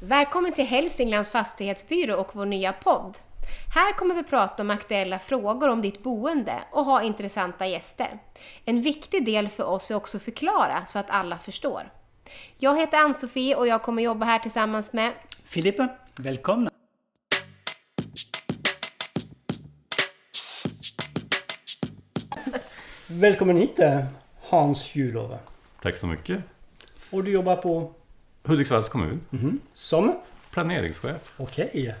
Välkommen till Hälsinglands fastighetsbyrå och vår nya podd. Här kommer vi prata om aktuella frågor om ditt boende och ha intressanta gäster. En viktig del för oss är också att förklara så att alla förstår. Jag heter Ann-Sofie och jag kommer jobba här tillsammans med Filippa, välkomna! Välkommen hit Hans Juhlov. Tack så mycket. Och du jobbar på? Hudiksvalls kommun. Mhm. Som? Planeringschef. Okej.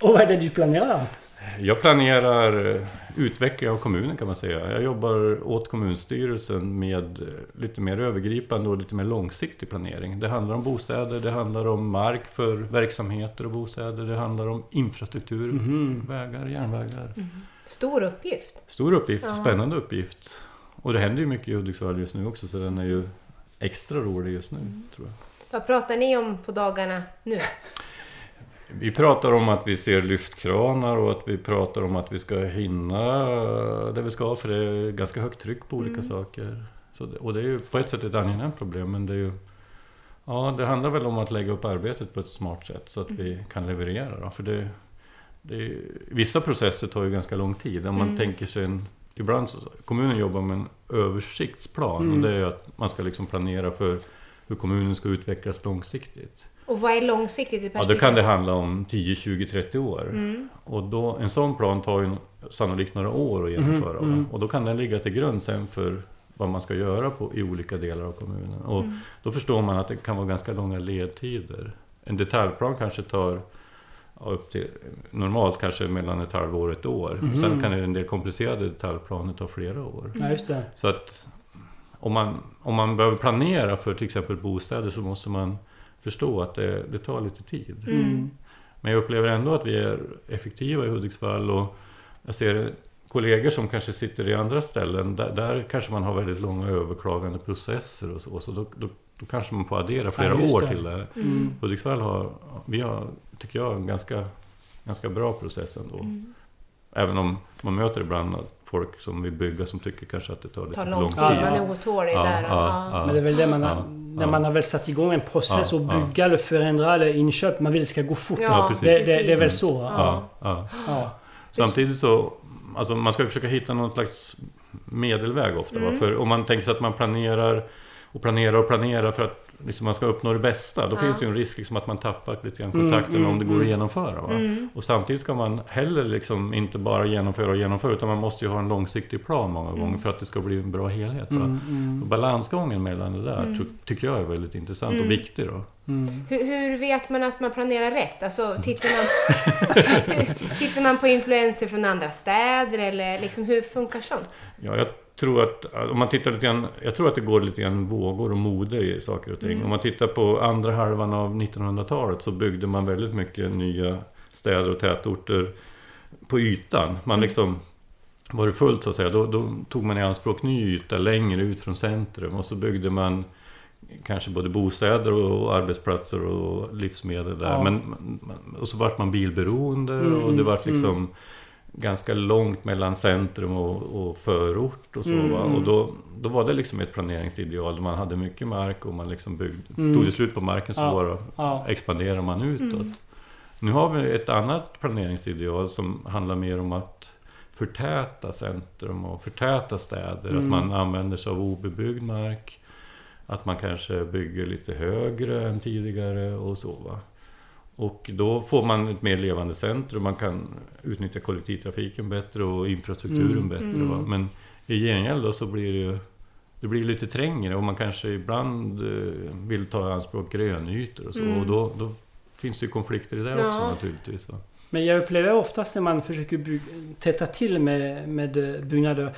Och vad är det du planerar? Jag planerar eh, utveckling av kommunen kan man säga. Jag jobbar åt kommunstyrelsen med eh, lite mer övergripande och lite mer långsiktig planering. Det handlar om bostäder, det handlar om mark för verksamheter och bostäder, det handlar om infrastruktur, Mhm. vägar, järnvägar. Stor uppgift. Stor uppgift, Ja. spännande uppgift. Och det händer ju mycket i Hudiksvall just nu också så den är ju extra rolig just nu tror jag. Vad pratar ni om på dagarna nu? Vi pratar om att vi ser lyftkranar och att vi pratar om att vi ska hinna det vi ska för det är ganska högt tryck på olika saker. Så och det är ju på ett sätt ett angenämt problem men det är ju Ja, det handlar väl om att lägga upp arbetet på ett smart sätt så att vi kan leverera. Då. För det, det vissa processer tar ju ganska lång tid. Om man tänker sig en... Ibland så, kommunen jobbar med en översiktsplan Mm. och det är att man ska liksom planera för hur kommunen ska utvecklas långsiktigt. Och vad är långsiktigt i Ja, perspektiv? då kan det handla om 10, 20, 30 år. Mm. Och då, en sån plan tar ju sannolikt några år att genomföra. Mhm, mm. va? Och då kan den ligga till grund sen för vad man ska göra på, i olika delar av kommunen. Och Mm. då förstår man att det kan vara ganska långa ledtider. En detaljplan kanske tar ja, upp till, normalt kanske mellan ett halvår och ett år. Mhm. Sen kan en del komplicerade detaljplaner ta flera år. Ja, just det. Så att om man, om man behöver planera för till exempel bostäder så måste man förstå att det, det tar lite tid. Mm. Men jag upplever ändå att vi är effektiva i Hudiksvall och jag ser kollegor som kanske sitter i andra ställen, där, där kanske man har väldigt långa överklagande processer och så, så då, då, då kanske man får addera flera Ja, år det. till det. Mm. Hudiksvall har, vi har, tycker jag, en ganska, ganska bra process ändå. Mm. Även om man möter ibland folk som vill bygga som tycker kanske att det tar lite tar lång lång tid, tid. Ja, man är otålig Ja, där. ja, ja. ja. Men det är väl det man har, när ja. man har väl satt igång en process Ja, och ja. bygga eller förändra eller inköp. Man vill att det ska gå fort. Ja, Ja, precis. det, det, det är väl precis. så? va? Ja, ja. Ja. Samtidigt så, alltså man ska försöka hitta någon slags medelväg ofta. Va? Mm. För om man tänker sig att man planerar och planerar och planerar för att liksom man ska uppnå det bästa, då Ja. finns det ju en risk liksom att man tappar lite grann Mm, kontakten mm, om det går mm. att genomföra. Va? Mm. Och samtidigt ska man heller liksom inte bara genomföra och genomföra, utan man måste ju ha en långsiktig plan många gånger för att det ska bli en bra helhet. Va? Mm, mm, Och balansgången mellan det där Mm. tror- tycker jag är väldigt intressant Mm. och viktig. Då. mm. Hur, hur vet man att man planerar rätt? Alltså, tittar, man, tittar man på influenser från andra städer eller liksom, hur funkar sånt? Ja, jag tror att om man tittar lite grann, jag tror att det går lite grann vågor och mode i saker och ting. Mm. Om man tittar på andra halvan av 1900-talet så byggde man väldigt mycket nya städer och tätorter på ytan. Man Mm. liksom var det fullt så att säga, då, då tog man i anspråk ny yta längre ut från centrum och så byggde man kanske både bostäder och arbetsplatser och livsmedel där. Ja. Men, och så vart man bilberoende Mm, och det vart mm. Ganska långt mellan centrum och, och förort och så. Mm, mm. Och då, då var det liksom ett planeringsideal. Man hade mycket mark och man liksom byggde. Mm. Tog det slut på marken så Ja. bara Ja. expanderar man utåt. Nu har vi ett annat planeringsideal som handlar mer om att förtäta centrum och förtäta städer. Att Mm. man använder sig av obebyggd mark. Att man kanske bygger lite högre än tidigare och så. Va? Och då får man ett mer levande centrum. Man kan utnyttja kollektivtrafiken bättre och infrastrukturen Mm. bättre. Mm. Va? Men i gengäld då så blir det ju det blir lite trängre och man kanske ibland eh, vill ta i anspråk grönytor och så. Mm. Och då, då finns det ju konflikter i det Ja. också naturligtvis. Va? Men jag upplever oftast när man försöker täta till med, med eh, byggnader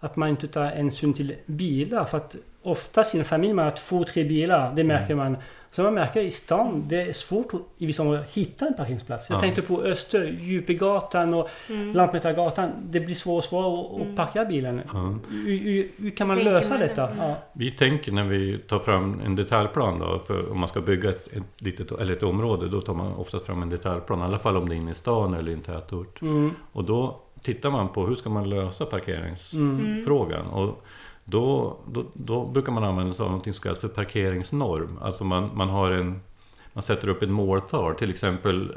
att man inte tar hänsyn till bilar. För att oftast i en familj man har två, tre bilar. Det märker man. Så man märker i stan, det är svårt att, i vissa områden hitta en parkeringsplats. Jag Ja. tänkte på Öster, Djupegatan och Mm. Lantmätargatan. Det blir svårare och svårare att, Mm. att parkera bilen. Ja. Hur, hur, hur kan man Tänker lösa man det? detta? Mm. Ja. Vi tänker när vi tar fram en detaljplan då, för om man ska bygga ett, ett, litet, eller ett område, då tar man oftast fram en detaljplan, i alla fall om det är inne i stan eller i en tätort. Mm. Och då tittar man på hur ska man lösa Mm. parkeringsfrågan. Och då, då, då brukar man använda sig av något som kallas för parkeringsnorm. Alltså man, man har en man sätter upp ett måltal, till exempel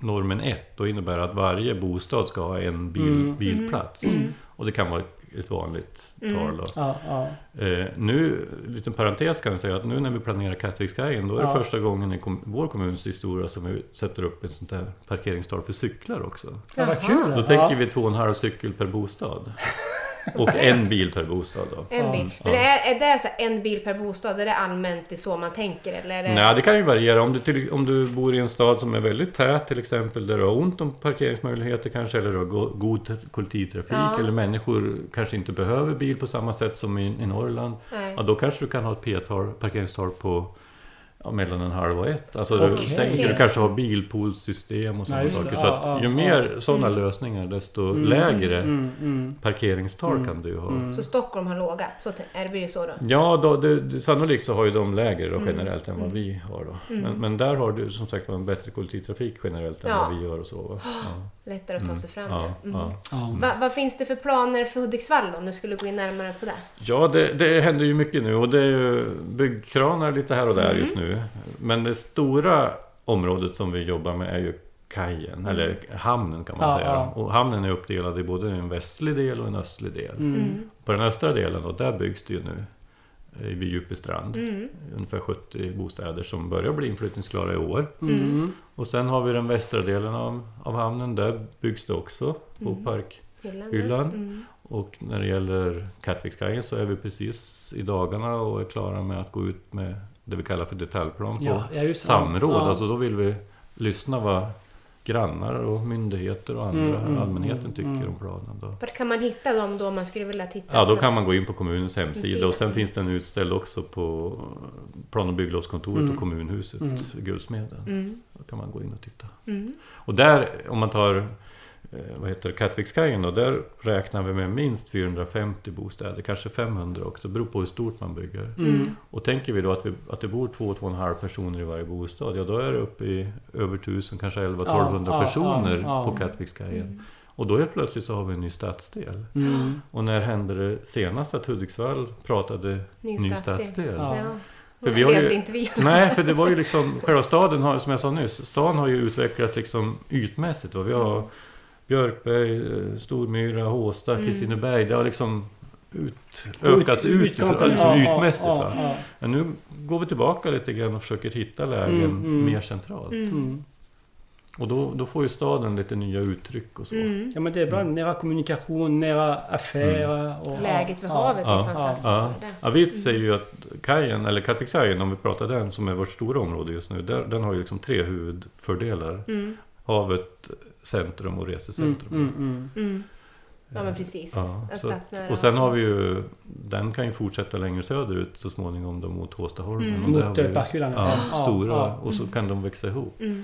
normen 1, då innebär att varje bostad ska ha en bil, Mm. bilplats. Och det kan vara ett vanligt tal då. Ja, ja. Eh, nu, liten parentes kan vi säga att nu när vi planerar Kattvikskajen då är det Ja. första gången i kom, vår kommuns historia som vi sätter upp ett sånt där parkeringstal för cyklar också. ja vad kul! Då ja. tänker vi två och en halv cykel per bostad. Och en bil per bostad då. En bil. Men är, är det så en bil per bostad? Är det allmänt det så man tänker? Eller är det... Nej, det kan ju variera. Om du, till, om du bor i en stad som är väldigt tät till exempel, där du har ont om parkeringsmöjligheter kanske, eller du har go- god kollektivtrafik, Ja. eller människor kanske inte behöver bil på samma sätt som i, i Norrland. Nej. Ja, då kanske du kan ha ett P-tal, parkeringstal på ja, mellan en halv och ett. Alltså du, Okej. sänker, du kanske har bilpoolssystem och sådana det. saker. Så att ju mer sådana lösningar, desto Mm, lägre Mm, mm, parkeringstal Mm. kan du ha. mm. Så Stockholm har låga? Så, är det, blir det så då? Ja, då, det, det, sannolikt så har ju de lägre då, Mm. generellt än vad vi har då. Mm. Men, men där har du som sagt en bättre kollektivtrafik generellt än Ja. vad vi gör och så. Va? Ja. Lättare att ta Mm. sig fram. Ja, Mm. ja. Va, vad finns det för planer för Hudiksvall om du skulle gå in närmare på det? ja det, det händer ju mycket nu och det är ju byggkranar lite här och där Mm. just nu. Men det stora området som vi jobbar med är ju kajen, eller hamnen kan man Ja, säga. ja. Och hamnen är uppdelad i både en västlig del och en östlig del. Mm. Mm. På den östra delen, och där byggs det ju nu vid Djupestrand. Mm. Ungefär 70 bostäder som börjar bli inflyttningsklara i år. Mm. Och sen har vi den västra delen av, av hamnen. Där byggs det också på Mm. parkhyllan. Hyllan. Mm. Och när det gäller Kattvikskajen så är vi precis i dagarna och är klara med att gå ut med det vi kallar för detaljplan på Ja, samråd. Ja. Alltså då vill vi lyssna vad grannar och myndigheter och andra, Mm, mm, allmänheten mm, tycker mm. om planen. Då. Vart kan man hitta dem då om man skulle vilja titta? Ja, då kan man gå in på kommunens hemsida och sen finns den utställd också på plan och bygglovskontoret Mm. och kommunhuset Mm. Guldsmeden. Mm. Då kan man gå in och titta. Mm. Och där, om man tar vad heter det, Kattvikskajen då, där räknar vi med minst 450 bostäder, kanske 500 också, det beror på hur stort man bygger. Mm. Och tänker vi då att, vi, att det bor 2-2,5 personer i varje bostad, ja då är det uppe i över 1000, kanske 1100-1200 Ja, ja, personer ja, ja. på Kattvikskajen. Mm. Och då helt plötsligt så har vi en ny stadsdel. Mm. Och när hände det senast att Hudiksvall pratade Ny ny stadsdel. stadsdel? Ja. Ja. För vi har ju- inte vi. Nej, för det var ju liksom, själva staden har, som jag sa nyss, stan har ju utvecklats liksom ytmässigt. Va? Vi har Björkberg, eh, Stormyra, Håsta, Mm. Kristineberg. Det har liksom ut, ökats ut, utkanten, liksom ja, ytmässigt. ja, ja. Men nu går vi tillbaka lite grann och försöker hitta lägen Mm, mm. mer centralt. Mm. Mm. Och då, då får ju staden lite nya uttryck och så. Mm. Ja men det är bra, nära kommunikation, nära affärer. Och, Läget vid ja, havet Ja. är fantastiskt. Ja. vi säger ju att kajen, eller Kattvikskajen om vi pratar den, som är vårt stora område just nu, där, den har ju liksom tre huvudfördelar. Mm. Havet, centrum och Mm, resecentrum. mm, mm. Mm. Ja men precis. Ja, så och sen har vi ju, den kan ju fortsätta längre söderut så småningom då mot Håstaholmen. Mm. Mot eh, Parkhyllan. Ja, Ja, stora. ja. Och så kan de växa ihop. Mm.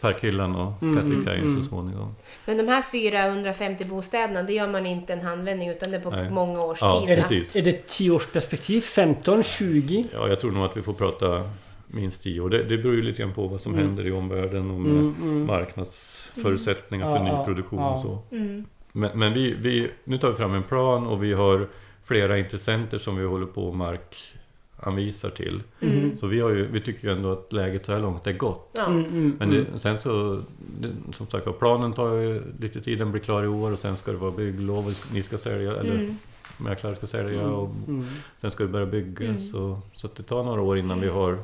Parkhyllan och Mm, Kattvikkajen mm, mm. så småningom. Men de här 450 bostäderna, det gör man inte en handvändning utan det är på Nej. många års Ja, tid. Är det, är det 10 års perspektiv? 15, 20? Ja, jag tror nog att vi får prata minst tio år. Det, det beror ju lite grann på vad som Mm. händer i omvärlden och med Mm, mm. marknadsförutsättningar för Ja, ny ja, produktion ja. och så. Mm. Men, men vi, vi, nu tar vi fram en plan och vi har flera intressenter som vi håller på och markanvisar till. Mm. Så vi, har ju, vi tycker ju ändå att läget så här långt är gott. Ja. Mm, mm, Men mm. det, sen så, det, som sagt planen tar ju lite tid, den blir klar i år och sen ska det vara bygglov, och ni ska sälja, eller Mm. mäklare ska sälja och Mm. sen ska det börja byggas. Mm. Och, så att det tar några år innan vi har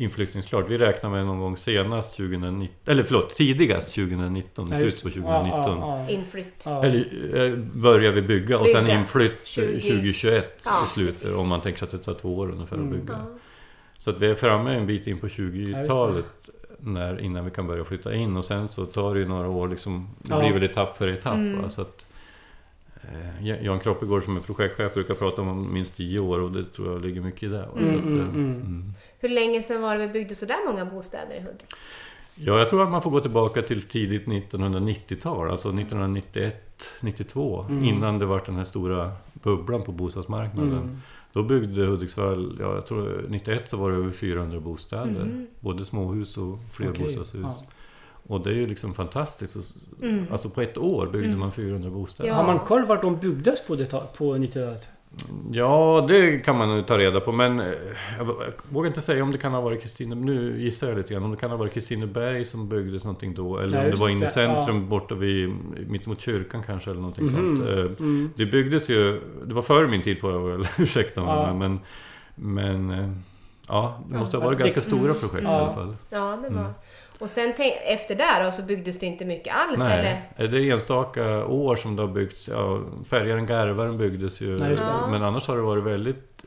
inflyttningsklart. Vi räknar med någon gång senast 2019, eller förlåt, tidigast 2019, Ja, slutet på det. 2019. Ja, ja, ja. Inflytt. Ja. Eller eh, börjar vi bygga och sen Bygga. inflytt 20. 2021 Ja, i slutet. precis. Om man tänker sig att det tar två år ungefär Mm. att bygga. Ja. Så att vi är framme en bit in på Ja, 20-talet när, innan vi kan börja flytta in och sen så tar det ju några år liksom, det Ja. blir väl etapp för etapp. Mm. Va? Så att, eh, Jan Kroppegård som är projektchef brukar prata om minst 10 år och det tror jag ligger mycket i det. Mm, så att, eh, mm, mm. mm. Hur länge sedan var det vi byggde sådär många bostäder i Hudik? Ja, jag tror att man får gå tillbaka till tidigt 1990-tal, alltså 1991, 92 Mm. innan det var den här stora bubblan på bostadsmarknaden. Mm. Då byggde Hudiksvall, ja, jag tror 91 så var det över 400 bostäder. Mhm. Både småhus och flerbostadshus. Okej, Och det är ju liksom fantastiskt. Mm. Alltså på ett år byggde Mm. man 400 bostäder. Ja. Har man koll vart de byggdes på, det, på 90-talet? Ja, det kan man nog ta reda på. Men eh, jag vågar inte säga om det kan ha varit Kristine... Nu gissar jag lite grann. Om det kan ha varit Kristineberg som byggdes någonting då. Eller Ja, om det var inne i centrum ja. borta vid... Mitt mot kyrkan kanske eller någonting Mhm, sånt. Eh, Mm. Det byggdes ju... Det var före min tid får jag väl ursäkta mig. Ja. Men... Men... eh, Ja, det måste ha Ja, varit det- ganska stora projekt i alla fall. Ja, det var. Mm. Och sen efter där då, så byggdes det inte mycket alls Nej, eller? är det enstaka år som det har byggts. Ja, Färjaren Garvaren byggdes ju. Nej, just det. Men annars har det varit väldigt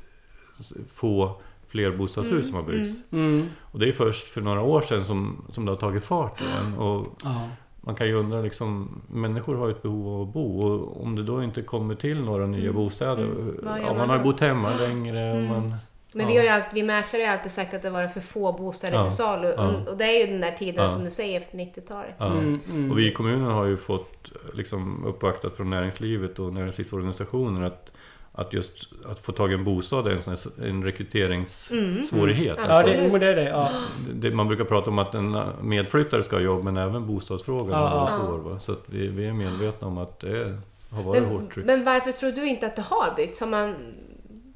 få flerbostadshus Mm, som har byggts. Mm. Och det är först för några år sedan som, som det har tagit fart igen. Och Ja. man kan ju undra liksom, människor har ju ett behov av att bo. Och om det då inte kommer till några nya Mm, bostäder. mm. Ja, man har ju bott hemma längre. Och Mm. man, Men Ja. vi, har ju alltid, vi mäklare har ju alltid sagt att det var för få bostäder Ja, till salu. ja. Och, och det är ju den där tiden Ja. som du säger efter 90-talet. ja. Mm, mm. Och vi i kommunen har ju fått liksom, uppvaktat från näringslivet och näringslivsorganisationer att, att just att få tag i en bostad är en, sån här, en rekryteringssvårighet. Mm. Ja, Alltså, det, men det är det. Ja. det, man brukar prata om att en medflyttare ska ha jobb men även bostadsfrågan Ja, ja. svår. Va? Så att vi, vi är medvetna om att det har varit Men, hårt tryck. men varför tror du inte att det har byggts? Har man,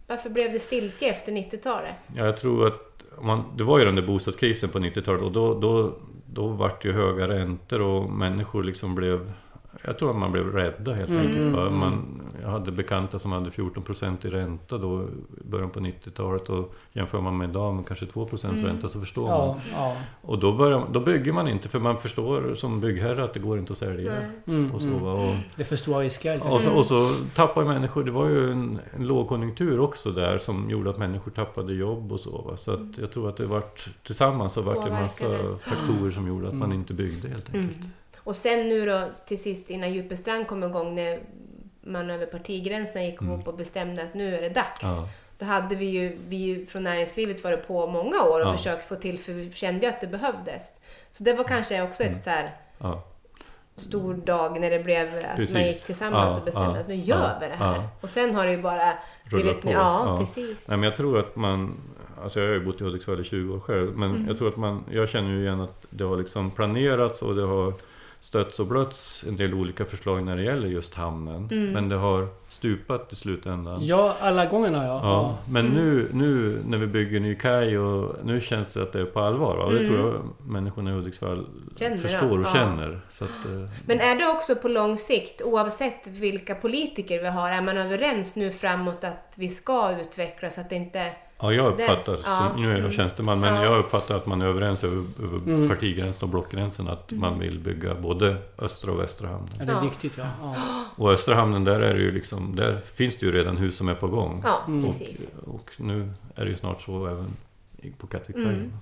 varför blev det stiltje efter 90-talet? Ja, jag tror att man, det var ju den där bostadskrisen på 90-talet och då, då, då vart det ju höga räntor och människor liksom blev... Jag tror att man blev rädda helt Mm, enkelt. Va? mm. Man, jag hade bekanta som hade 14% i ränta då i början på 90-talet och jämför man med idag med kanske 2% Mm. ränta så förstår man. Ja, ja. Och då, börjar, då bygger man inte för man förstår som byggherre att det går inte att sälja. Mm, Och så, mm. va? Och, Det för stora risker. och, så, enkelt. och så tappar människor, det var ju en, en lågkonjunktur också där som gjorde att människor tappade jobb och så. Va? Så att jag tror att det vart tillsammans så vart det en massa faktorer som gjorde att man Mm. inte byggde helt Mm. enkelt. Och sen nu då till sist innan Djupestrand kom igång när man över partigränserna gick Mm. ihop och bestämde att nu är det dags. Ja. Då hade vi ju, vi från näringslivet varit på många år och Ja. försökt få till för vi kände ju att det behövdes. Så det var kanske också Mm. ett så här Ja. stor dag när det blev att man Precis. gick tillsammans Ja, och bestämde att nu gör vi det här. Och sen har det ju bara Rullat blivit... på. Ja, Ja. precis. Nej, men jag tror att man... Alltså jag har ju bott i Hudiksvall i 20 år själv. Men Mm. jag tror att man... Jag känner ju igen att det har liksom planerats och det har stötts och blötts en del olika förslag när det gäller just hamnen. Mm. Men det har stupat i slutändan. Ja, alla gångerna ja. Ja, men Mm. nu, nu när vi bygger ny kaj och nu känns det att det är på allvar. Och det Mm. tror jag människorna i Hudiksvall Känner förstår och ja. känner. Så att, eh, Men är det också på lång sikt, oavsett vilka politiker vi har, är man överens nu framåt att vi ska utveckla så att det inte... ja, jag uppfattar, Det- ja. nu är jag Mm. tjänsteman, men Ja. jag uppfattar att man är överens över, över Mm. partigränsen och blockgränsen att Mm. man vill bygga både östra och västra hamnen. ja det är Ja. viktigt ja. ja. Och östra hamnen, där, är det ju liksom, där finns det ju redan hus som är på gång. Ja, Mm. Och, och nu är det ju snart så även i- på Kattvikkajen.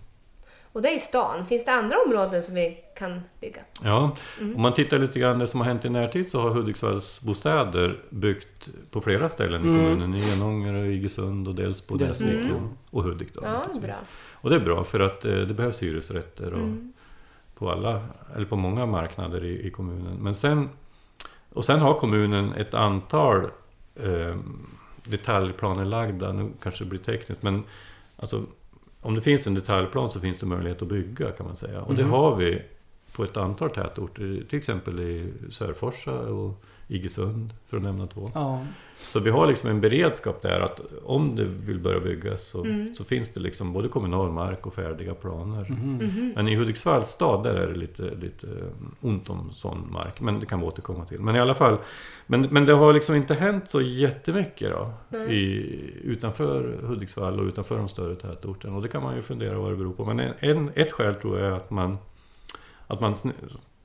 Och det är i stan. Finns det andra områden som vi kan bygga? Ja, Mm. om man tittar lite grann det som har hänt i närtid så har Hudiksvalls bostäder byggt på flera ställen i Mm. kommunen. I Enånger, och Iggesund och dels på Dels- Delsvik Mm. och, Hudik. Då, Ja, bra. Och det är bra för att eh, det behövs hyresrätter och Mm. på alla, eller på många marknader i, i kommunen. Men sen, och sen har kommunen ett antal eh, detaljplanelagda, nu kanske det blir tekniskt, men alltså, om det finns en detaljplan så finns det möjlighet att bygga kan man säga. Och det Mhm. har vi på ett antal tätorter, till exempel i Sörforsa och Iggesund, för att nämna två. ja. Så vi har liksom en beredskap där att om det vill börja byggas så, Mm. så finns det liksom både kommunal mark och färdiga planer. Mhm. Mhm. Men i Hudiksvalls stad där är det lite, lite ont om sån mark. Men det kan vi återkomma till. Men i alla fall. Men, men det har liksom inte hänt så jättemycket då. I, utanför Hudiksvall och utanför de större tätorterna. Och det kan man ju fundera vad det beror på. Men en, en, ett skäl tror jag är att man, att man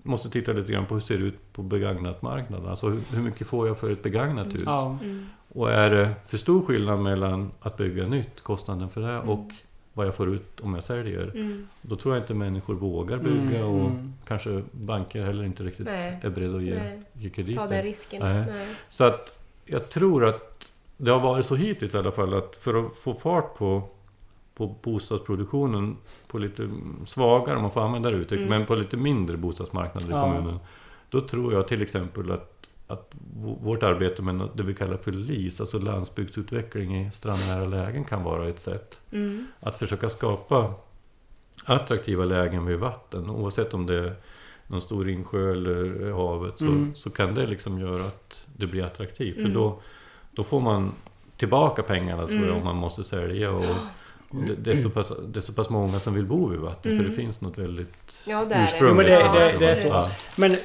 måste titta lite grann på hur det ser ut på begagnatmarknaden. Alltså hur, hur mycket får jag för ett begagnat hus? ja. Mm. Och är det för stor skillnad mellan att bygga nytt, kostnaden för det, Mm. och vad jag får ut om jag säljer. Mm. Då tror jag inte människor vågar bygga Mm, och mm. kanske banker heller inte riktigt Nej. är beredda att ge, Nej. ge krediter. Ta den risken. Nej. Nej. Så att jag tror att det har varit så hittills i alla fall att för att få fart på, på bostadsproduktionen på lite svagare, om man får använda det uttrycket, Mm. men på lite mindre bostadsmarknader i Ja. kommunen. Då tror jag till exempel att, att vårt arbete med det vi kallar för LIS, alltså landsbygdsutveckling i strandnära lägen kan vara ett sätt. Mm. Att försöka skapa attraktiva lägen vid vatten, oavsett om det är någon stor insjö eller havet, så, Mm. så kan det liksom göra att det blir attraktivt. För Mm. då, då får man tillbaka pengarna tror jag Mm. om man måste sälja. Och det, det, är så pass, det är så pass många som vill bo vid vatten för det finns något väldigt Ja, det är det. ursprungligt. Jo, men det- Ja, det- det är så. Ja. Men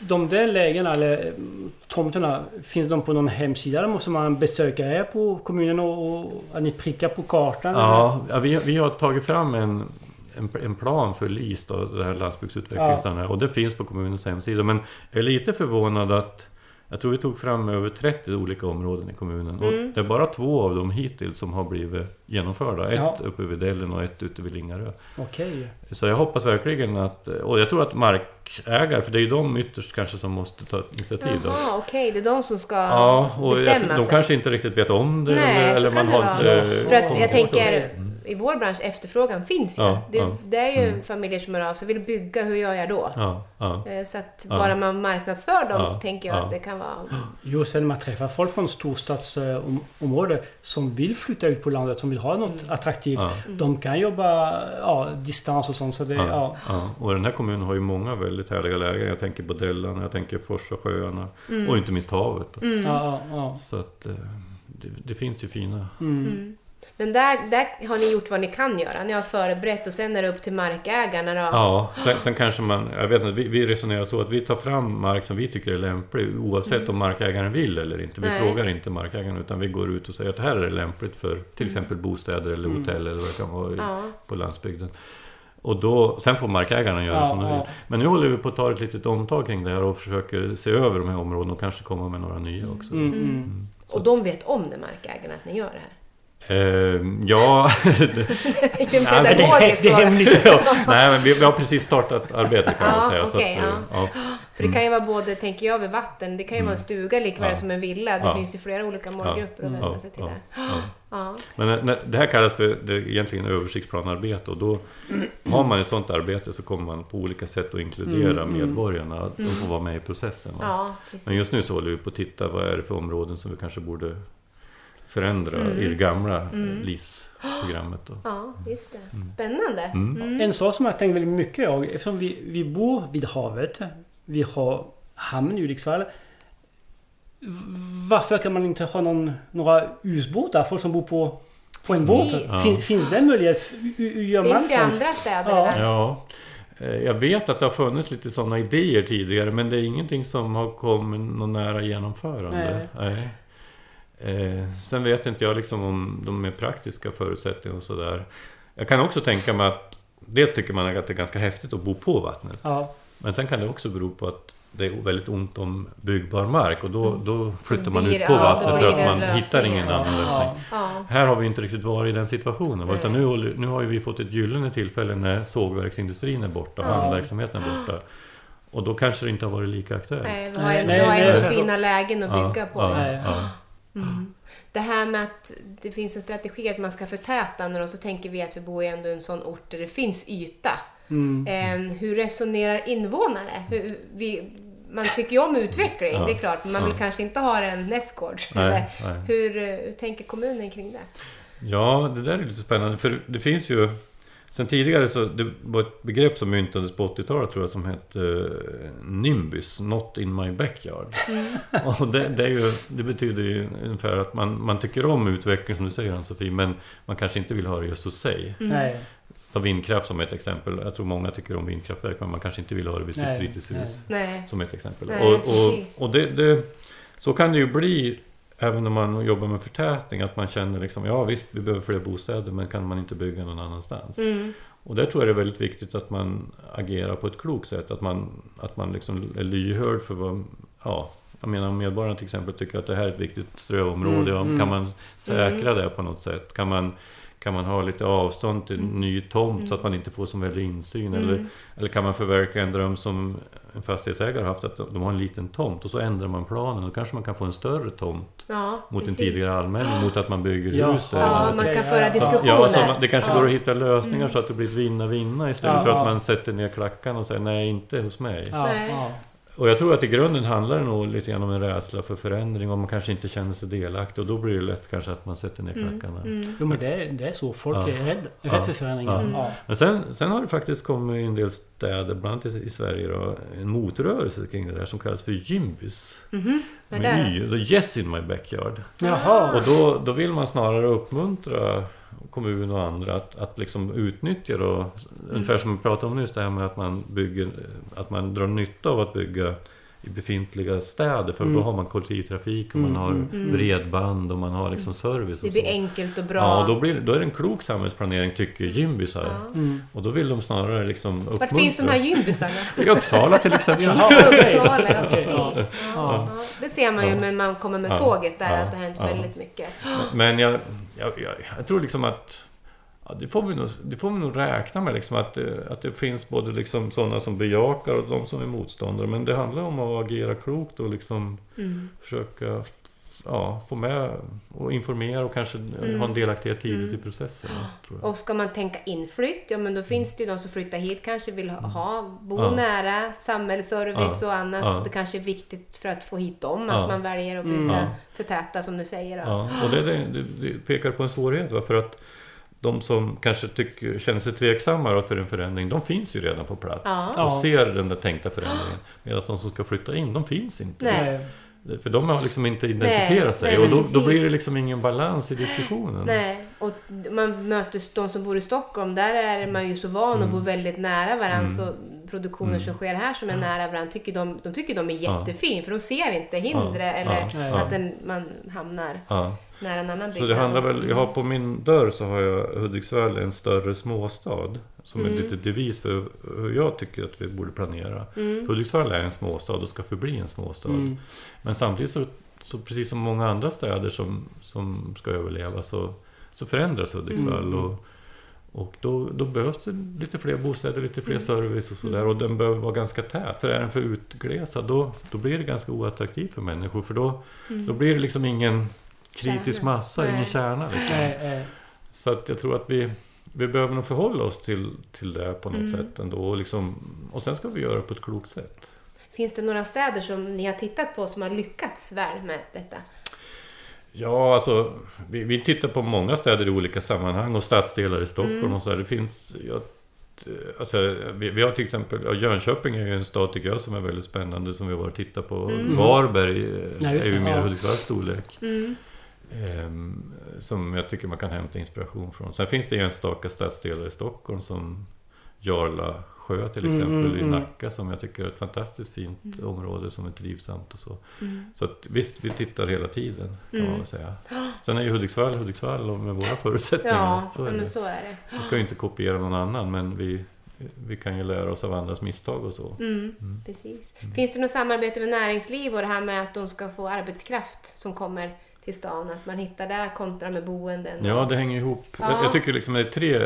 de där lägena eller mm, tomterna, finns de på någon hemsida? Eller måste man besöka er på kommunen och, och att ni prickar på kartan? Ja, ja vi, vi har tagit fram en, en, en plan för LIS, då, det här landsbygdsutvecklingscentret, och det finns på kommunens hemsida. Men jag är lite förvånad att jag tror vi tog fram över 30 olika områden i kommunen. Och Mm. det är bara två av dem hittills som har blivit genomförda. Ett Ja. uppe vid Dellen och ett ute vid Lingarö. Okej. Så jag hoppas verkligen att... Och jag tror att markägare, för det är ju de ytterst kanske som måste ta initiativ. Jaha, okej. Det är de som ska Ja, och jag, bestämma de sig. kanske inte riktigt vet om det. Nej, eller, eller man har inte... För att jag tänker, i vår bransch, efterfrågan finns ju. Ja, det, ja. det är ju Mm. familjer som hör av sig vill bygga, hur gör jag då? Ja, ja. Eh, Så att Ja. bara man marknadsför dem Ja, tänker jag ja. att det kan vara... Just när man träffar folk från storstadsområden som vill flytta ut på landet, som vill ha något Mm. attraktivt. Ja. De kan jobba ja, distans och sånt. Så det, ja. Ja, ja. Och den här kommunen har ju många väldigt härliga lägen. Jag tänker på Dellan, jag tänker Forsa sjöarna och inte minst havet. Mm. Ja, ja, ja. Så att eh, det, det finns ju fina... Mm. Mm. Men där, där har ni gjort vad ni kan göra. Ni har förberett och sen är det upp till markägarna då. Ja, sen, sen kanske man... Jag vet inte, vi, vi resonerar så att vi tar fram mark som vi tycker är lämplig oavsett om markägaren vill eller inte. Vi Mm. Nej. frågar inte markägaren utan vi går ut och säger att här är det lämpligt för till exempel bostäder eller Mm. hotell eller vad det kan vara i- Ja. på landsbygden. Och då, sen får markägarna göra Ja, som de ja. vill. Men nu håller vi på att ta ett litet omtag kring det här och försöker se över de här områdena och kanske komma med några nya också. Mm, mm. Mm. Och de vet om det, markägarna, att ni gör det här? Eh, ja, det, är hemligt. ja, nej men vi, vi har precis startat arbetet kan man säga. att, eh, ja. För det kan ju vara både, tänker jag, vid vatten. Det kan ju vara en stuga likväl Mm. Som en villa. Det finns ju flera olika målgrupper att vända Ja, sig till där. Men när- när, det här kallas för det är egentligen översiktsplanarbete och då har man ett sådant arbete så kommer man på olika sätt att inkludera Mm, mm. medborgarna. De får vara med i processen. Men just nu så håller vi på att titta vad är det för områden som vi kanske borde förändra Mm. i det gamla Mm. LIS-programmet. Då. Ja, just det. Spännande. Mm. Mm. En sak som jag tänkt väldigt mycket på, eftersom vi, vi bor vid havet, vi har hamn i Hudiksvall. Varför kan man inte ha någon, några husbåtar? Folk som bor på, på en båt. Fin, finns det en möjlighet? Gör Det man finns ju sånt? andra städer Ja. där. Ja, eh, jag vet att det har funnits lite sådana idéer tidigare men det är ingenting som har kommit någon nära genomförande. Nej. Eh, sen vet inte jag liksom om de mer praktiska förutsättningarna och sådär. Jag kan också tänka mig att dels tycker man att det är ganska häftigt att bo på vattnet. Ja, Men sen kan det också bero på att det är väldigt ont om byggbar mark och då, då flyttar Då man ut på då vattnet för att man hittar ingen ja. annan lösning. ja. Ja. Här har vi inte riktigt varit i den situationen. va? Utan nu, nu har ju vi fått ett gyllene tillfälle när sågverksindustrin är borta och Ja. hamnverksamheten är borta. Och då kanske det inte har varit lika aktuellt. Nej, vi har, Nej, ju- nej, har fina lägen att bygga på. Ja, ja. Mm. Det här med att det finns en strategi att man ska förtäta och så tänker vi att vi bor i ändå en sån ort där det finns yta. Mm. Eh, hur resonerar invånare? Hur, vi, man tycker ju om utveckling, Ja. det är klart, men man vill Ja. kanske inte ha en nej. Hur, eh, hur tänker kommunen kring det? Ja, det där är lite spännande för det finns ju Sen tidigare så det var ett begrepp som myntades på 80-talet tror jag som hette eh, Nimbus, Not in my backyard. Och det, det, är ju, det betyder ju ungefär att man, man tycker om utveckling som du säger Ann-Sofie men man kanske inte vill ha det just hos sig. Mm. Ta vindkraft som ett exempel. Jag tror många tycker om vindkraftverk men man kanske inte vill ha det vid sitt fritidshus. Som ett exempel. Nej, och och, och det, det, så kan det ju bli även när man jobbar med förtätning. Att man känner liksom, ja visst vi behöver fler bostäder men kan man inte bygga någon annanstans? Mm. Och där tror jag det är väldigt viktigt att man agerar på ett klokt sätt. Att man, att man liksom är lyhörd för vad... Ja, jag menar om medborgarna till exempel tycker att det här är ett viktigt strövområde. Mm, ja, mm. Kan man säkra det på något sätt? Kan man, kan man ha lite avstånd till en ny tomt så att man inte får så väldigt insyn? Eller, Mm. eller kan man förverkliga en dröm som en fastighetsägare har haft, att de har en liten tomt och så ändrar man planen. Då kanske man kan få en större tomt Ja, mot en precis. tidigare allmänning, mot att man bygger Jaha. hus där. Ja, eller- man kan föra ja. diskussioner. Ja, så man, det kanske Ja. går att hitta lösningar så att det blir ett vinna-vinna istället Ja, för att ja. man sätter ner klackarna och säger nej, inte hos mig. Ja, ja. och jag tror att i grunden handlar det nog lite grann om en rädsla för förändring och man kanske inte känner sig delaktig och då blir det lätt kanske att man sätter ner Mm, klackarna. Jo men det är, det är så. Folk Ja. är rädda Ja. rädd för förändringar. Mm. Ja. Men sen, sen har det faktiskt kommit i en del städer, bland annat i, i Sverige då, en motrörelse kring det där som kallas för Gymbis. Vad är Med? Y, Yes in my backyard. Jaha. Och då, då vill man snarare uppmuntra kommun och andra att, att liksom utnyttja då, ungefär som vi pratade om nyss, det här med att man bygger, att man drar nytta av att bygga i befintliga städer för Mm. då har man kollektivtrafik och man Mm, har mm, mm. bredband och man har liksom service Det och blir så. enkelt och bra. Ja, och då, blir, då är det en klok samhällsplanering tycker gymbisar. Ja. Mm. Och då vill de snarare liksom uppmuntra. Vart finns de här gymbisarna? I Uppsala till exempel. Jaha. Uppsala, ja precis. Ja, Ja. Det ser man ju när man kommer med Ja. tåget där, Ja. att det har hänt Ja. väldigt mycket. Men jag, jag, jag, jag tror liksom att ja, det, får vi nog, det får vi nog räkna med, liksom att, det, att det finns både liksom sådana som bejakar och de som är motståndare. Men det handlar om att agera klokt och liksom Mm. försöka ja, få med och informera och kanske ha en delaktighet tidigt Mm. i processen. Tror jag. Och ska man tänka inflytt, ja men då finns det ju de som flyttar hit kanske vill ha, ha bo Mm. Ja. nära, samhällsservice och annat. Ja. Så det kanske är viktigt för att få hit dem, Ja. att man väljer att Mm. Ja. förtäta som du säger. Då. Ja, och det, det, det, det pekar på en svårighet. Va? För att de som kanske tycker, känner sig tveksamma då för en förändring, de finns ju redan på plats. Ja. Och ser den där tänkta förändringen. Medan de som ska flytta in, de finns inte. Nej. För de har liksom inte identifierat Nej, sig. nej, och då, då blir det liksom ingen balans i diskussionen. Nej, och man möter de som bor i Stockholm, där är man ju så van att bo väldigt nära varandra. Mm. Produktioner Mm. som sker här som är nära varandra, tycker de, de tycker de är Ja. jättefin. För de ser inte hinder Ja, eller ja, att den, man hamnar Ja. nära en annan Så det handlar väl, jag har på min dörr så har jag Hudiksvall en större småstad. Som Mm. är lite devis för hur jag tycker att vi borde planera. Mm. För Hudiksvall är en småstad och ska förbli en småstad. Mm. Men samtidigt så, så precis som många andra städer som, som ska överleva så, så förändras Hudiksvall. Mm. Och, och då, då behövs det lite fler bostäder, lite fler Mm. service och sådär. Och den behöver vara ganska tät. För är den för utglesad då, då blir det ganska oattraktivt för människor. För då, Mm. då blir det liksom ingen kritisk Kärna. massa, Nej. ingen kärna. Liksom. Nej, nej. Så att jag tror att vi, vi behöver nog förhålla oss till, till det på något Mm. sätt ändå. Och, liksom, och sen ska vi göra det på ett klokt sätt. Finns det några städer som ni har tittat på som har lyckats väl med detta? Ja, alltså vi, vi tittar på många städer i olika sammanhang och stadsdelar i Stockholm Mm. och så där. Det finns... Ja, t- alltså, vi, vi har till exempel... Ja, Jönköping är ju en stad tycker jag som är väldigt spännande som vi har tittat tittat på. Mm. Varberg eh, Ja, just är ju mer ja. Hudiksvalls storlek. Mm. Ehm, som jag tycker man kan hämta inspiration från. Sen finns det enstaka stadsdelar i Stockholm som Jarla sjö till Mm, exempel mm, i mm. Nacka som jag tycker är ett fantastiskt fint Mm. område som är trivsamt och så. Så att, visst, vi tittar hela tiden kan man väl säga. Sen är ju Hudiksvall Hudiksvall med våra förutsättningar. Ja, så är men det. så är det. Vi ska ju inte kopiera någon annan men vi, vi kan ju lära oss av andras misstag och så. Mm, Mm. precis. Finns det något samarbete med näringsliv och det här med att de ska få arbetskraft som kommer till stan? Att man hittar där kontra med boenden? Ja, det hänger ihop. Ja. Jag, jag tycker liksom det är tre,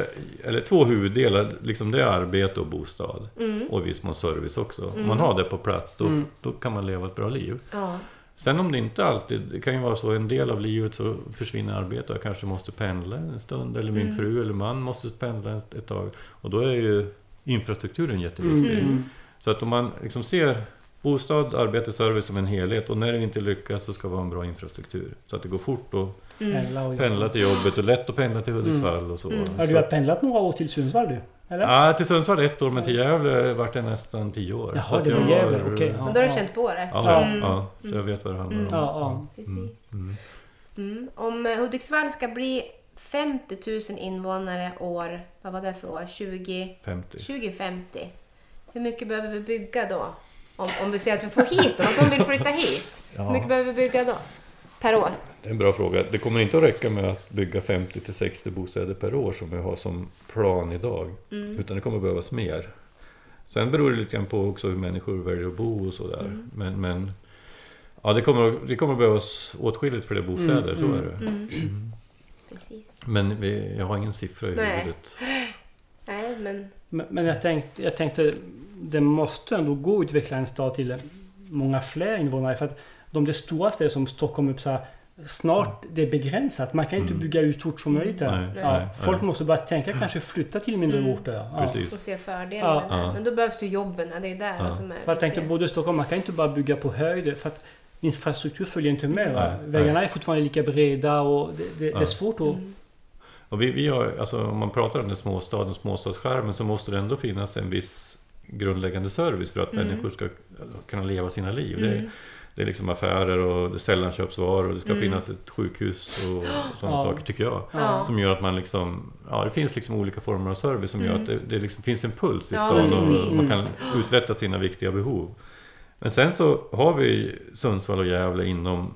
eller två huvuddelar. Liksom det är arbete och bostad. Mm. Och viss mån service också. Om Mm. man har det på plats, då, Mm. då kan man leva ett bra liv. Ja. Sen om det inte alltid, det kan ju vara så en del av livet så försvinner arbete och jag kanske måste pendla en stund. Eller min Mm. fru eller man måste pendla ett, ett tag. Och då är ju infrastrukturen jätteviktig. Mm. Mm. Så att om man liksom ser bostad, arbete, service som en helhet och när det inte lyckas så ska vi ha en bra infrastruktur. Så att det går fort att Mm. Pendla till jobbet och lätt att pendla till Hudiksvall och så. Mm. Ja, du så har pendlat några år till Sundsvall du? Eller? Ja, till Sundsvall ett år, men till Gävle vart det nästan tio år. Jaha, det var jag Gävle, okej, Och då har du känt på det? Ja, Ja. ja, Mm. så jag vet vad det handlar om. Mm. Ja, ja. Precis. Mm. Mm. Om eh, Hudiksvall ska bli 50 000 invånare år, vad var det för år? 20, 50. 2050. Hur mycket behöver vi bygga då? Om, om vi säger att vi får hit dem, att de vill flytta hit. Hur mycket Ja, behöver vi bygga då? Per år? det är en bra fråga. Det kommer inte att räcka med att bygga 50 till 60 bostäder per år som vi har som plan idag. Mm. Utan det kommer behövas mer. Sen beror det lite grann på också hur människor väljer att bo och sådär. Mm. Men, men ja, det kommer, det kommer behövas åtskilligt fler bostäder, Mm, så mm. är det. Mm. Precis. Men vi, jag har ingen siffra i Nej. huvudet. Nej, men... Men, men jag, tänkte, jag tänkte, det måste ändå gå att utveckla en stad till många fler invånare. För att de stora städer som Stockholm, Uppsala, snart det är begränsat. Man kan inte Mm. bygga ut fort som möjligt. Nej, ja, nej, folk nej. måste bara tänka kanske flytta till mindre Mm. orter. Ja. Och se fördelar Ja. Men då behövs ju jobben, det är där Ja. som är För jag tänkte både i Stockholm, man kan inte bara bygga på höjder för att infrastruktur följer inte med. Va? Vägarna är fortfarande lika breda och det, det, det är svårt att... Mm. Och vi, vi har, alltså, om man pratar om den småstaden, småstadsskärmen, så måste det ändå finnas en viss grundläggande service för att Mm. människor ska kunna leva sina liv. Det, Mm. det är liksom affärer och det är sällanköpsvaror och det ska Mm. finnas ett sjukhus och sådana Ja. saker, tycker jag. Ja. Som gör att man liksom, ja det finns liksom olika former av service som gör Mm. att det, det liksom finns en puls i Ja, stan precis. och man kan uträtta sina viktiga behov. Men sen så har vi Sundsvall och Gävle inom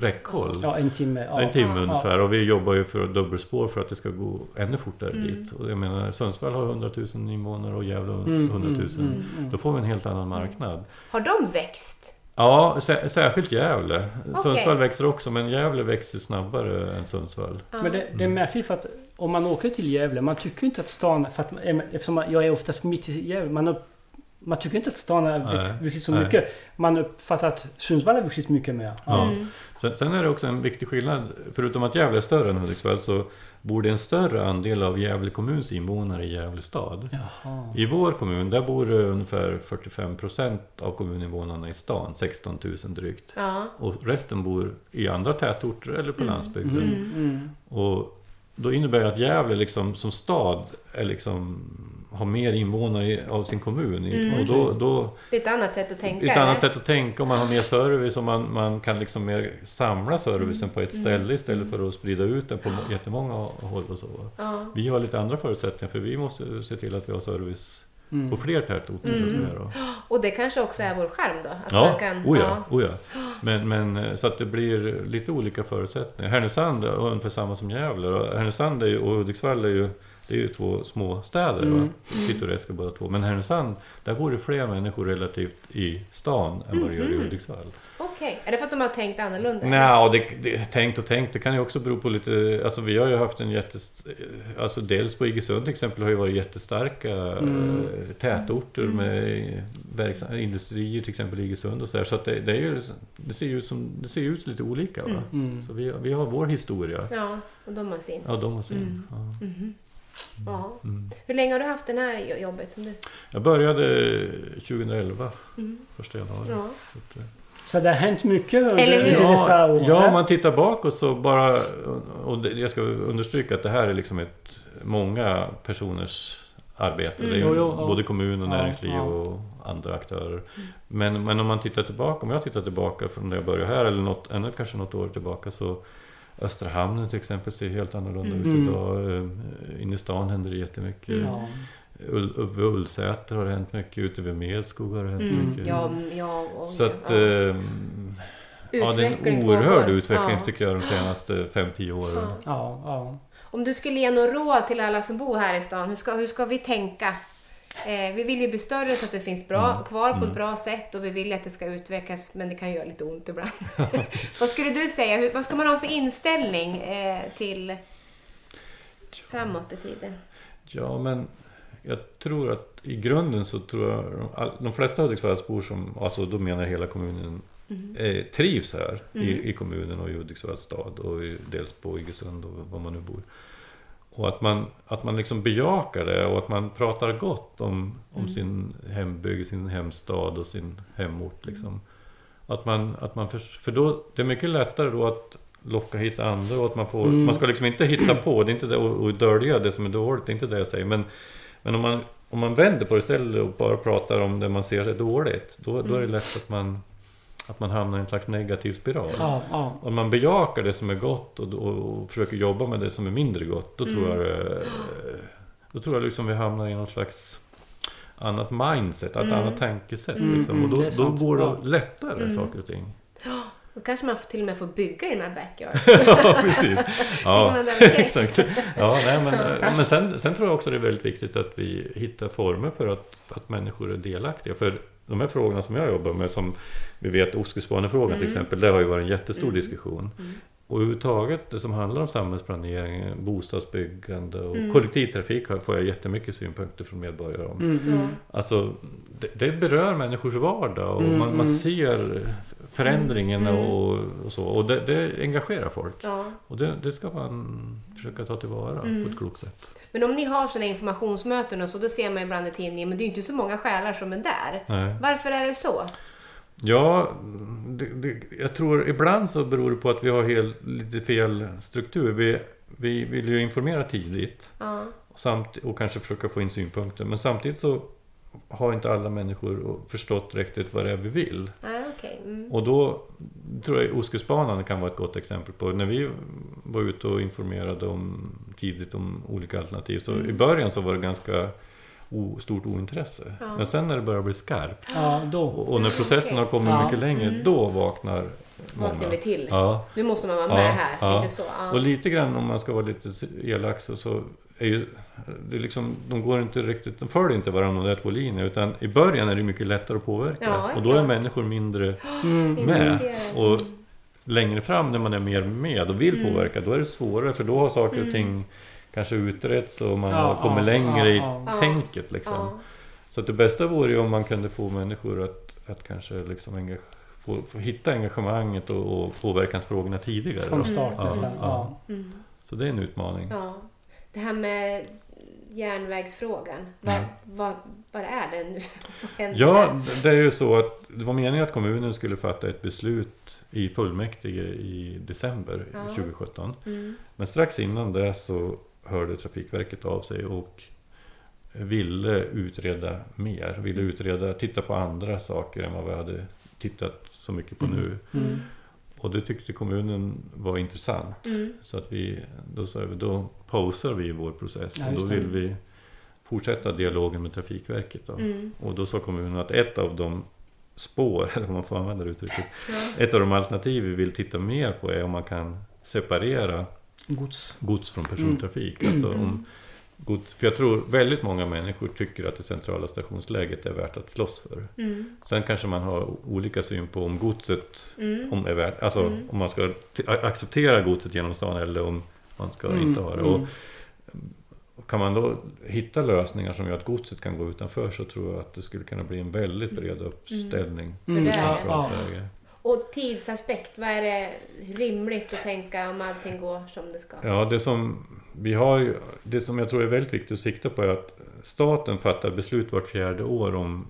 Räckhåll. Ja, en timme. Ja. En timme ungefär och vi jobbar ju för dubbelspår för att det ska gå ännu fortare Mm. dit. Och jag menar Sundsvall har 100 000 invånare och Gävle har Mm, 100 000. mm, mm, mm. Då får vi en helt annan marknad. Har de växt? Ja, sä- särskilt Gävle. Okej. Sundsvall växer också men Gävle växer snabbare än Sundsvall. Men det, det är märkligt för att om man åker till Gävle, man tycker inte att stan... För att, eftersom jag är oftast mitt i Gävle, man, man tycker inte att stan har vuxit så nej. mycket. Man uppfattar att Sundsvall har vuxit mycket mer. Ja. Mm. Sen, sen är det också en viktig skillnad. Förutom att Gävle är större än Hudiksvall så bor det en större andel av Gävle kommuns invånare i Gävle stad. Jaha. I vår kommun, där bor det ungefär 45% av kommuninvånarna i stan, 16 000 drygt. Ja. Och resten bor i andra tätorter eller på Mm. landsbygden. Mm, mm. Och då innebär det att Gävle liksom, som stad är liksom, har mer invånare i- av sin kommun. Mm. Och då, då Det är ett annat sätt att tänka. ett annat eller? sätt att tänka och man har mer service och man, man kan liksom mer samla servicen på ett Mm. ställe istället för att sprida ut den på må- jättemånga håll och så. Ja. Vi har lite andra förutsättningar för vi måste se till att vi har service Mm. på fler tätorter så att Mm. Och det kanske också är vår skärm då? Att Ja, man kan, oh ja, oh ja. Men, men eh, så att det blir lite olika förutsättningar. Härnösand är ungefär samma som Gävle. Härnösand är ju, och Hudiksvall är ju, det är ju två små städer. Mm. Pittoreska båda två. Men Härnösand, där bor det fler människor relativt i stan än vad det gör i Mhm. Hudiksvall. Okej, är det för att de har tänkt annorlunda? Nej, det, det, tänkt och tänkt. Det kan ju också bero på lite... Alltså vi har ju haft en jättes... Alltså dels på Iggesund till exempel har ju varit jättestarka Mm. eh, tätorter Mm. med verksam, industrier till exempel i Iggesund och så där. Så att det, det är ju... Det ser ju ut som... Det ser ut lite olika va? Mm. Mm. Så vi, vi har vår historia. Ja, och de har sin. Ja, de har sin. Mm. Ja. Mhm. Ja. Mm. Hur länge har du haft det här jo- jobbet som du? Jag började 2011, Mm. första januari. Ja. Så eh, Så det har hänt mycket under, under dessa Ja, år. ja, om man tittar bakåt så bara... Och jag ska understryka att det här är liksom ett många personers arbete. Mm. Det är ju Jo, jo, ja. både kommun och Ja, näringsliv ja. och andra aktörer. Men, men om man tittar tillbaka, om jag tittar tillbaka från när jag började här eller något, ännu kanske något år tillbaka så Östra hamnen till exempel ser helt annorlunda ut Mm. idag. Eh, Inne i stan händer det jättemycket. Mm. Ja. Uppe vid Ullsäter har det hänt mycket. Ute vid Medskog har det hänt Mm. mycket. Ja, mm, ja, och, Så att... ja. ehm, Ja, det är en oerhörd pågår. utveckling Ja. tycker jag de senaste 5-10 åren. Ja. Ja, ja. Om du skulle ge något råd till alla som bor här i stan, hur ska, hur ska vi tänka? Eh, vi vill ju bli större så att det finns bra, Mm. kvar på Mm. ett bra sätt och vi vill att det ska utvecklas men det kan göra lite ont ibland. vad skulle du säga? Hur, vad ska man ha för inställning eh, till framåt i tiden? Ja, men jag tror att i grunden så tror jag de, all, de flesta Hudiksvallsbor som, alltså då menar jag hela kommunen, Mm. eh, trivs här Mm. i, i kommunen och i Hudiksvalls stad och i, dels på Iggesund och var man nu bor. Och att man, att man liksom bejakar det och att man pratar gott om, om Mm. sin hembygd, sin hemstad och sin hemort. Liksom. Att man, att man för, för då, det är mycket lättare då att locka hit andra och att man får... Mm. Man ska liksom inte hitta på, det är inte det, och, och dölja det som är dåligt, det är inte det jag säger. Men, men om, man, om man vänder på det istället och bara pratar om det man ser är dåligt, då, då är det lätt att man, att man hamnar i en slags negativ spiral. ja, ja. Om man bejakar det som är gott och, och, och försöker jobba med det som är mindre gott, då tror Mm. jag det- Då tror jag liksom vi hamnar i någon slags annat mindset, ett Mm. annat tänkesätt. Mm, liksom. Och mm, då, det är då går det lättare, Mm. saker och ting. Då kanske man till och med får bygga i de här backyard. ja, precis. Ja, exakt. Ja, nej, men, men sen, sen tror jag också det är väldigt viktigt att vi hittar former för att, att människor är delaktiga. För de här frågorna som jag jobbar med, som vi vet Ostkustbanefrågan till Mm. exempel, det har ju varit en jättestor Mm. diskussion. Mm. Och överhuvudtaget det som handlar om samhällsplanering, bostadsbyggande och Mm. kollektivtrafik får jag jättemycket synpunkter från medborgare om. Mm, mm. Alltså, det, det berör människors vardag och Mm, man, man mm. ser förändringen Mm. och, och så. Och det, det engagerar folk. Ja. Och det, det ska man försöka ta tillvara Mm. på ett klokt sätt. Men om ni har sådana informationsmöten och så, då ser man ibland i tidningen, men det är ju inte så många själar som är där. Nej. Varför är det så? Ja, det, det, jag tror ibland så beror det på att vi har helt, lite fel struktur. Vi, vi vill ju informera tidigt Ja. samt, och kanske försöka få in synpunkter. Men samtidigt så har inte alla människor förstått riktigt vad det är vi vill. Nej, okej. Mm. Och då tror jag Ostkustbanan kan vara ett gott exempel på. När vi var ute och informerade om, tidigt om olika alternativ. Så Mm. i början så var det ganska o, stort ointresse. Ja. Men sen när det börjar bli skarpt Ja, då. och, när processen har kommit Ja. mycket längre, Mm. då vaknar Vaknar många. vi till. Ja. Nu måste man vara Ja, med här. ja. Lite så. Ja. Och lite grann om man ska vara lite elak så, så är ju det är liksom, de går inte riktigt, de följer inte varandra de där två linjerna utan i början är det mycket lättare att påverka Ja, och då är ja. människor mindre Mm. med. Intresserad. Och längre fram när man är mer med och vill Mm. påverka då är det svårare för då har saker Mm. och ting kanske utretts och man Ja, har kommit ja, längre ja, i tänket liksom. Ja. Så att det bästa vore ju om man kunde få människor att, att kanske liksom engage, få, få hitta engagemanget och, och påverkansfrågorna tidigare. Från start Ja, nästan. ja. Ja. Mm. Så det är en utmaning. ja. Det här med järnvägsfrågan. Vad, vad, vad är det nu? Ja, det är ju så att det var meningen att kommunen skulle fatta ett beslut i fullmäktige i december Ja. 2017. Mm. Men strax innan det så hörde Trafikverket av sig och ville utreda mer. Ville utreda, titta på andra saker än vad vi hade tittat så mycket på Mm. nu. Mm. Och det tyckte kommunen var intressant. Mm. Så att vi, då sa vi, då pausar vi vår process. Ja, och då det. vill vi fortsätta dialogen med Trafikverket. Då. Mm. Och då sa kommunen att ett av de spår, eller om man får använda det uttrycket, Ja. ett av de alternativ vi vill titta mer på är om man kan separera Gods. gods från persontrafik. Alltså om gods, för jag tror väldigt många människor tycker att det centrala stationsläget är värt att slåss för. Mm. Sen kanske man har olika syn på om godset Mm. om är värt, alltså Mm. om man ska acceptera godset genom stan eller om man ska Mm, inte ha det. mm. Och kan man då hitta lösningar som gör att godset kan gå utanför så tror jag att det skulle kunna bli en väldigt bred uppställning. Mm, är- ja, ja. Och tidsaspekt, vad är det rimligt att tänka om allting går som det ska? Ja, det som vi har ju, det som jag tror är väldigt viktigt att sikta på är att staten fattar beslut vart fjärde år om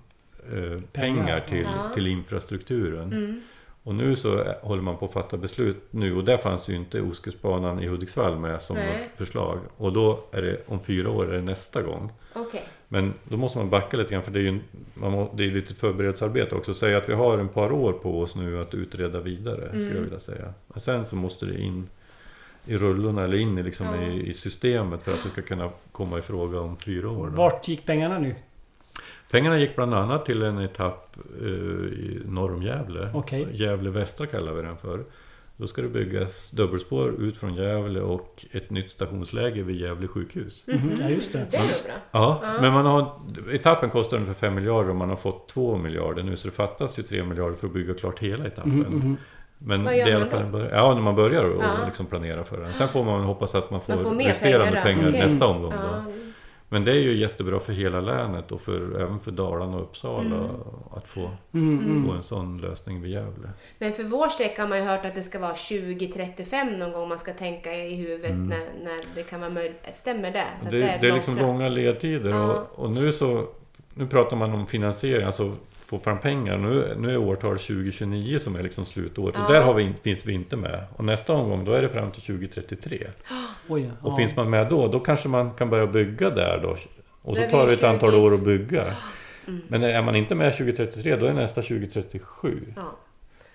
eh, pengar till, Ja. till infrastrukturen. Mm. Och nu så håller man på att fatta beslut nu och där fanns ju inte Ostkustbanan i Hudiksvall med som Nej. något förslag. Och då är det om fyra år är det nästa gång. Okej. Men då måste man backa lite grann för det är ju man må, det är lite förberedelsearbete också. Säga att vi har en par år på oss nu att utreda vidare skulle Mm. jag vilja säga. Men sen så måste det in i rullorna eller in i, liksom Ja. i, i systemet för att det ska kunna komma i fråga om fyra år. Då. Vart gick pengarna nu? Pengarna gick bland annat till en etapp eh, i norr om Gävle. Okej. Gävle västra kallar vi den för. Då ska det byggas dubbelspår ut från Gävle och ett nytt stationsläge vid Gävle sjukhus. Mhm, Ja, just det. Det är bra. Ja, Ja. men man har, etappen kostar ungefär 5 miljarder och man har fått 2 miljarder nu så det fattas ju 3 miljarder för att bygga klart hela etappen. Mhm, mhm. Men Vad det gör är i alla man fall då? Ja, när man börjar och Ja. liksom planera för den. Sen får man hoppas att man får, Man får resterande pengar pengar. Okej. nästa omgång. Då. Ja. Men det är ju jättebra för hela länet och för, även för Dalarna och Uppsala Mm. att få, Mm, mm. få en sån lösning vid Gävle. Men för vår sträcka har man ju hört att det ska vara 2035 någon gång man ska tänka i huvudet Mm. när, när det kan vara möjligt. Stämmer det? Så att Det, det är, långt liksom fram. långa ledtider och, och nu så nu pratar man om finansiering, alltså få fram pengar. Nu, nu är årtal 2029 som är liksom slutåret Ja. och där har vi, in- finns vi inte med. Och nästa omgång då är det fram till 2033. Oj, Och ja. finns man med då, då kanske man kan börja bygga där då. Och så är tar vi det ett 20. antal år att bygga. Mm. Men är man inte med 2033 då är nästa 2037.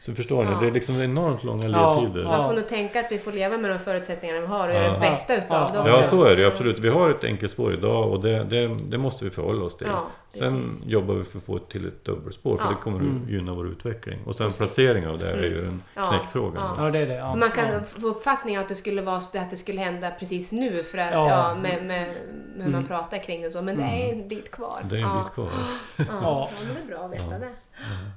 Så förstår Ja. ni, det är liksom enormt långa Ja, ledtider. Man får nog tänka att vi får leva med de förutsättningarna vi har och Ja. göra det bästa utav Ja, dem. ja. Så är det absolut. Vi har ett enkelspår idag och det, det, det måste vi förhålla oss till. Ja, Sen jobbar vi för att få till ett dubbelspår för Ja. det kommer Mm. att gynna vår utveckling. Och sen placeringen av det är Mm. ju en Ja, knäckfråga. ja. Ja, det är det. Ja, Man kan ja. få uppfattningen att det skulle vara så att det skulle hända precis nu för att, Ja. ja. med, med, med hur man Mm. pratar kring det och så. Men det är en bit kvar. Det är en bit kvar. Ja. Ja. ja, men det är bra att veta Ja. det.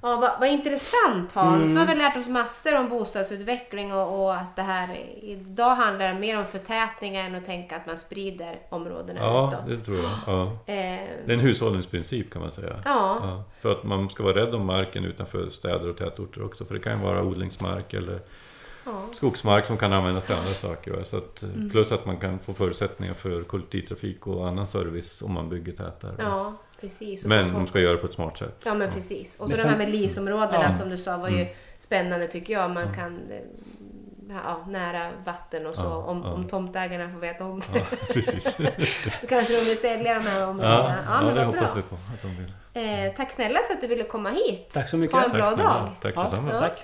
Ja, vad, vad intressant Hans. Nu har vi lärt oss massor om bostadsutveckling och, och att det här idag handlar mer om förtätningar än att tänka att man sprider områdena Ja, utåt. det tror jag. Ja. Eh, Det är en hushållningsprincip kan man säga. ja, Ja, för att man ska vara rädd om marken utanför städer och tätorter också. För det kan ju vara odlingsmark eller ja. skogsmark som kan användas till andra saker. Så att, eh, Mm. Plus att man kan få förutsättningar för kollektivtrafik och annan service om man bygger tätare. ja precis. Och Men få de folk- ska göra det på ett smart sätt. Ja men precis. Och så Men de sen- här med LIS-områdena Ja. som du sa var ju Mm. spännande tycker jag. Man kan eh, ja, nära vatten och så. Ja, om, ja. om tomtägarna får veta om det. Ja, precis. så kanske de vill sälja de här Ja, områdena. Ja, ja, men det hoppas bra. vi på att de vill. Eh, tack snälla för att du ville komma hit. Tack så mycket. Ha en bra Tack snälla. dag. Tack Ja, detsamma. ja, tack.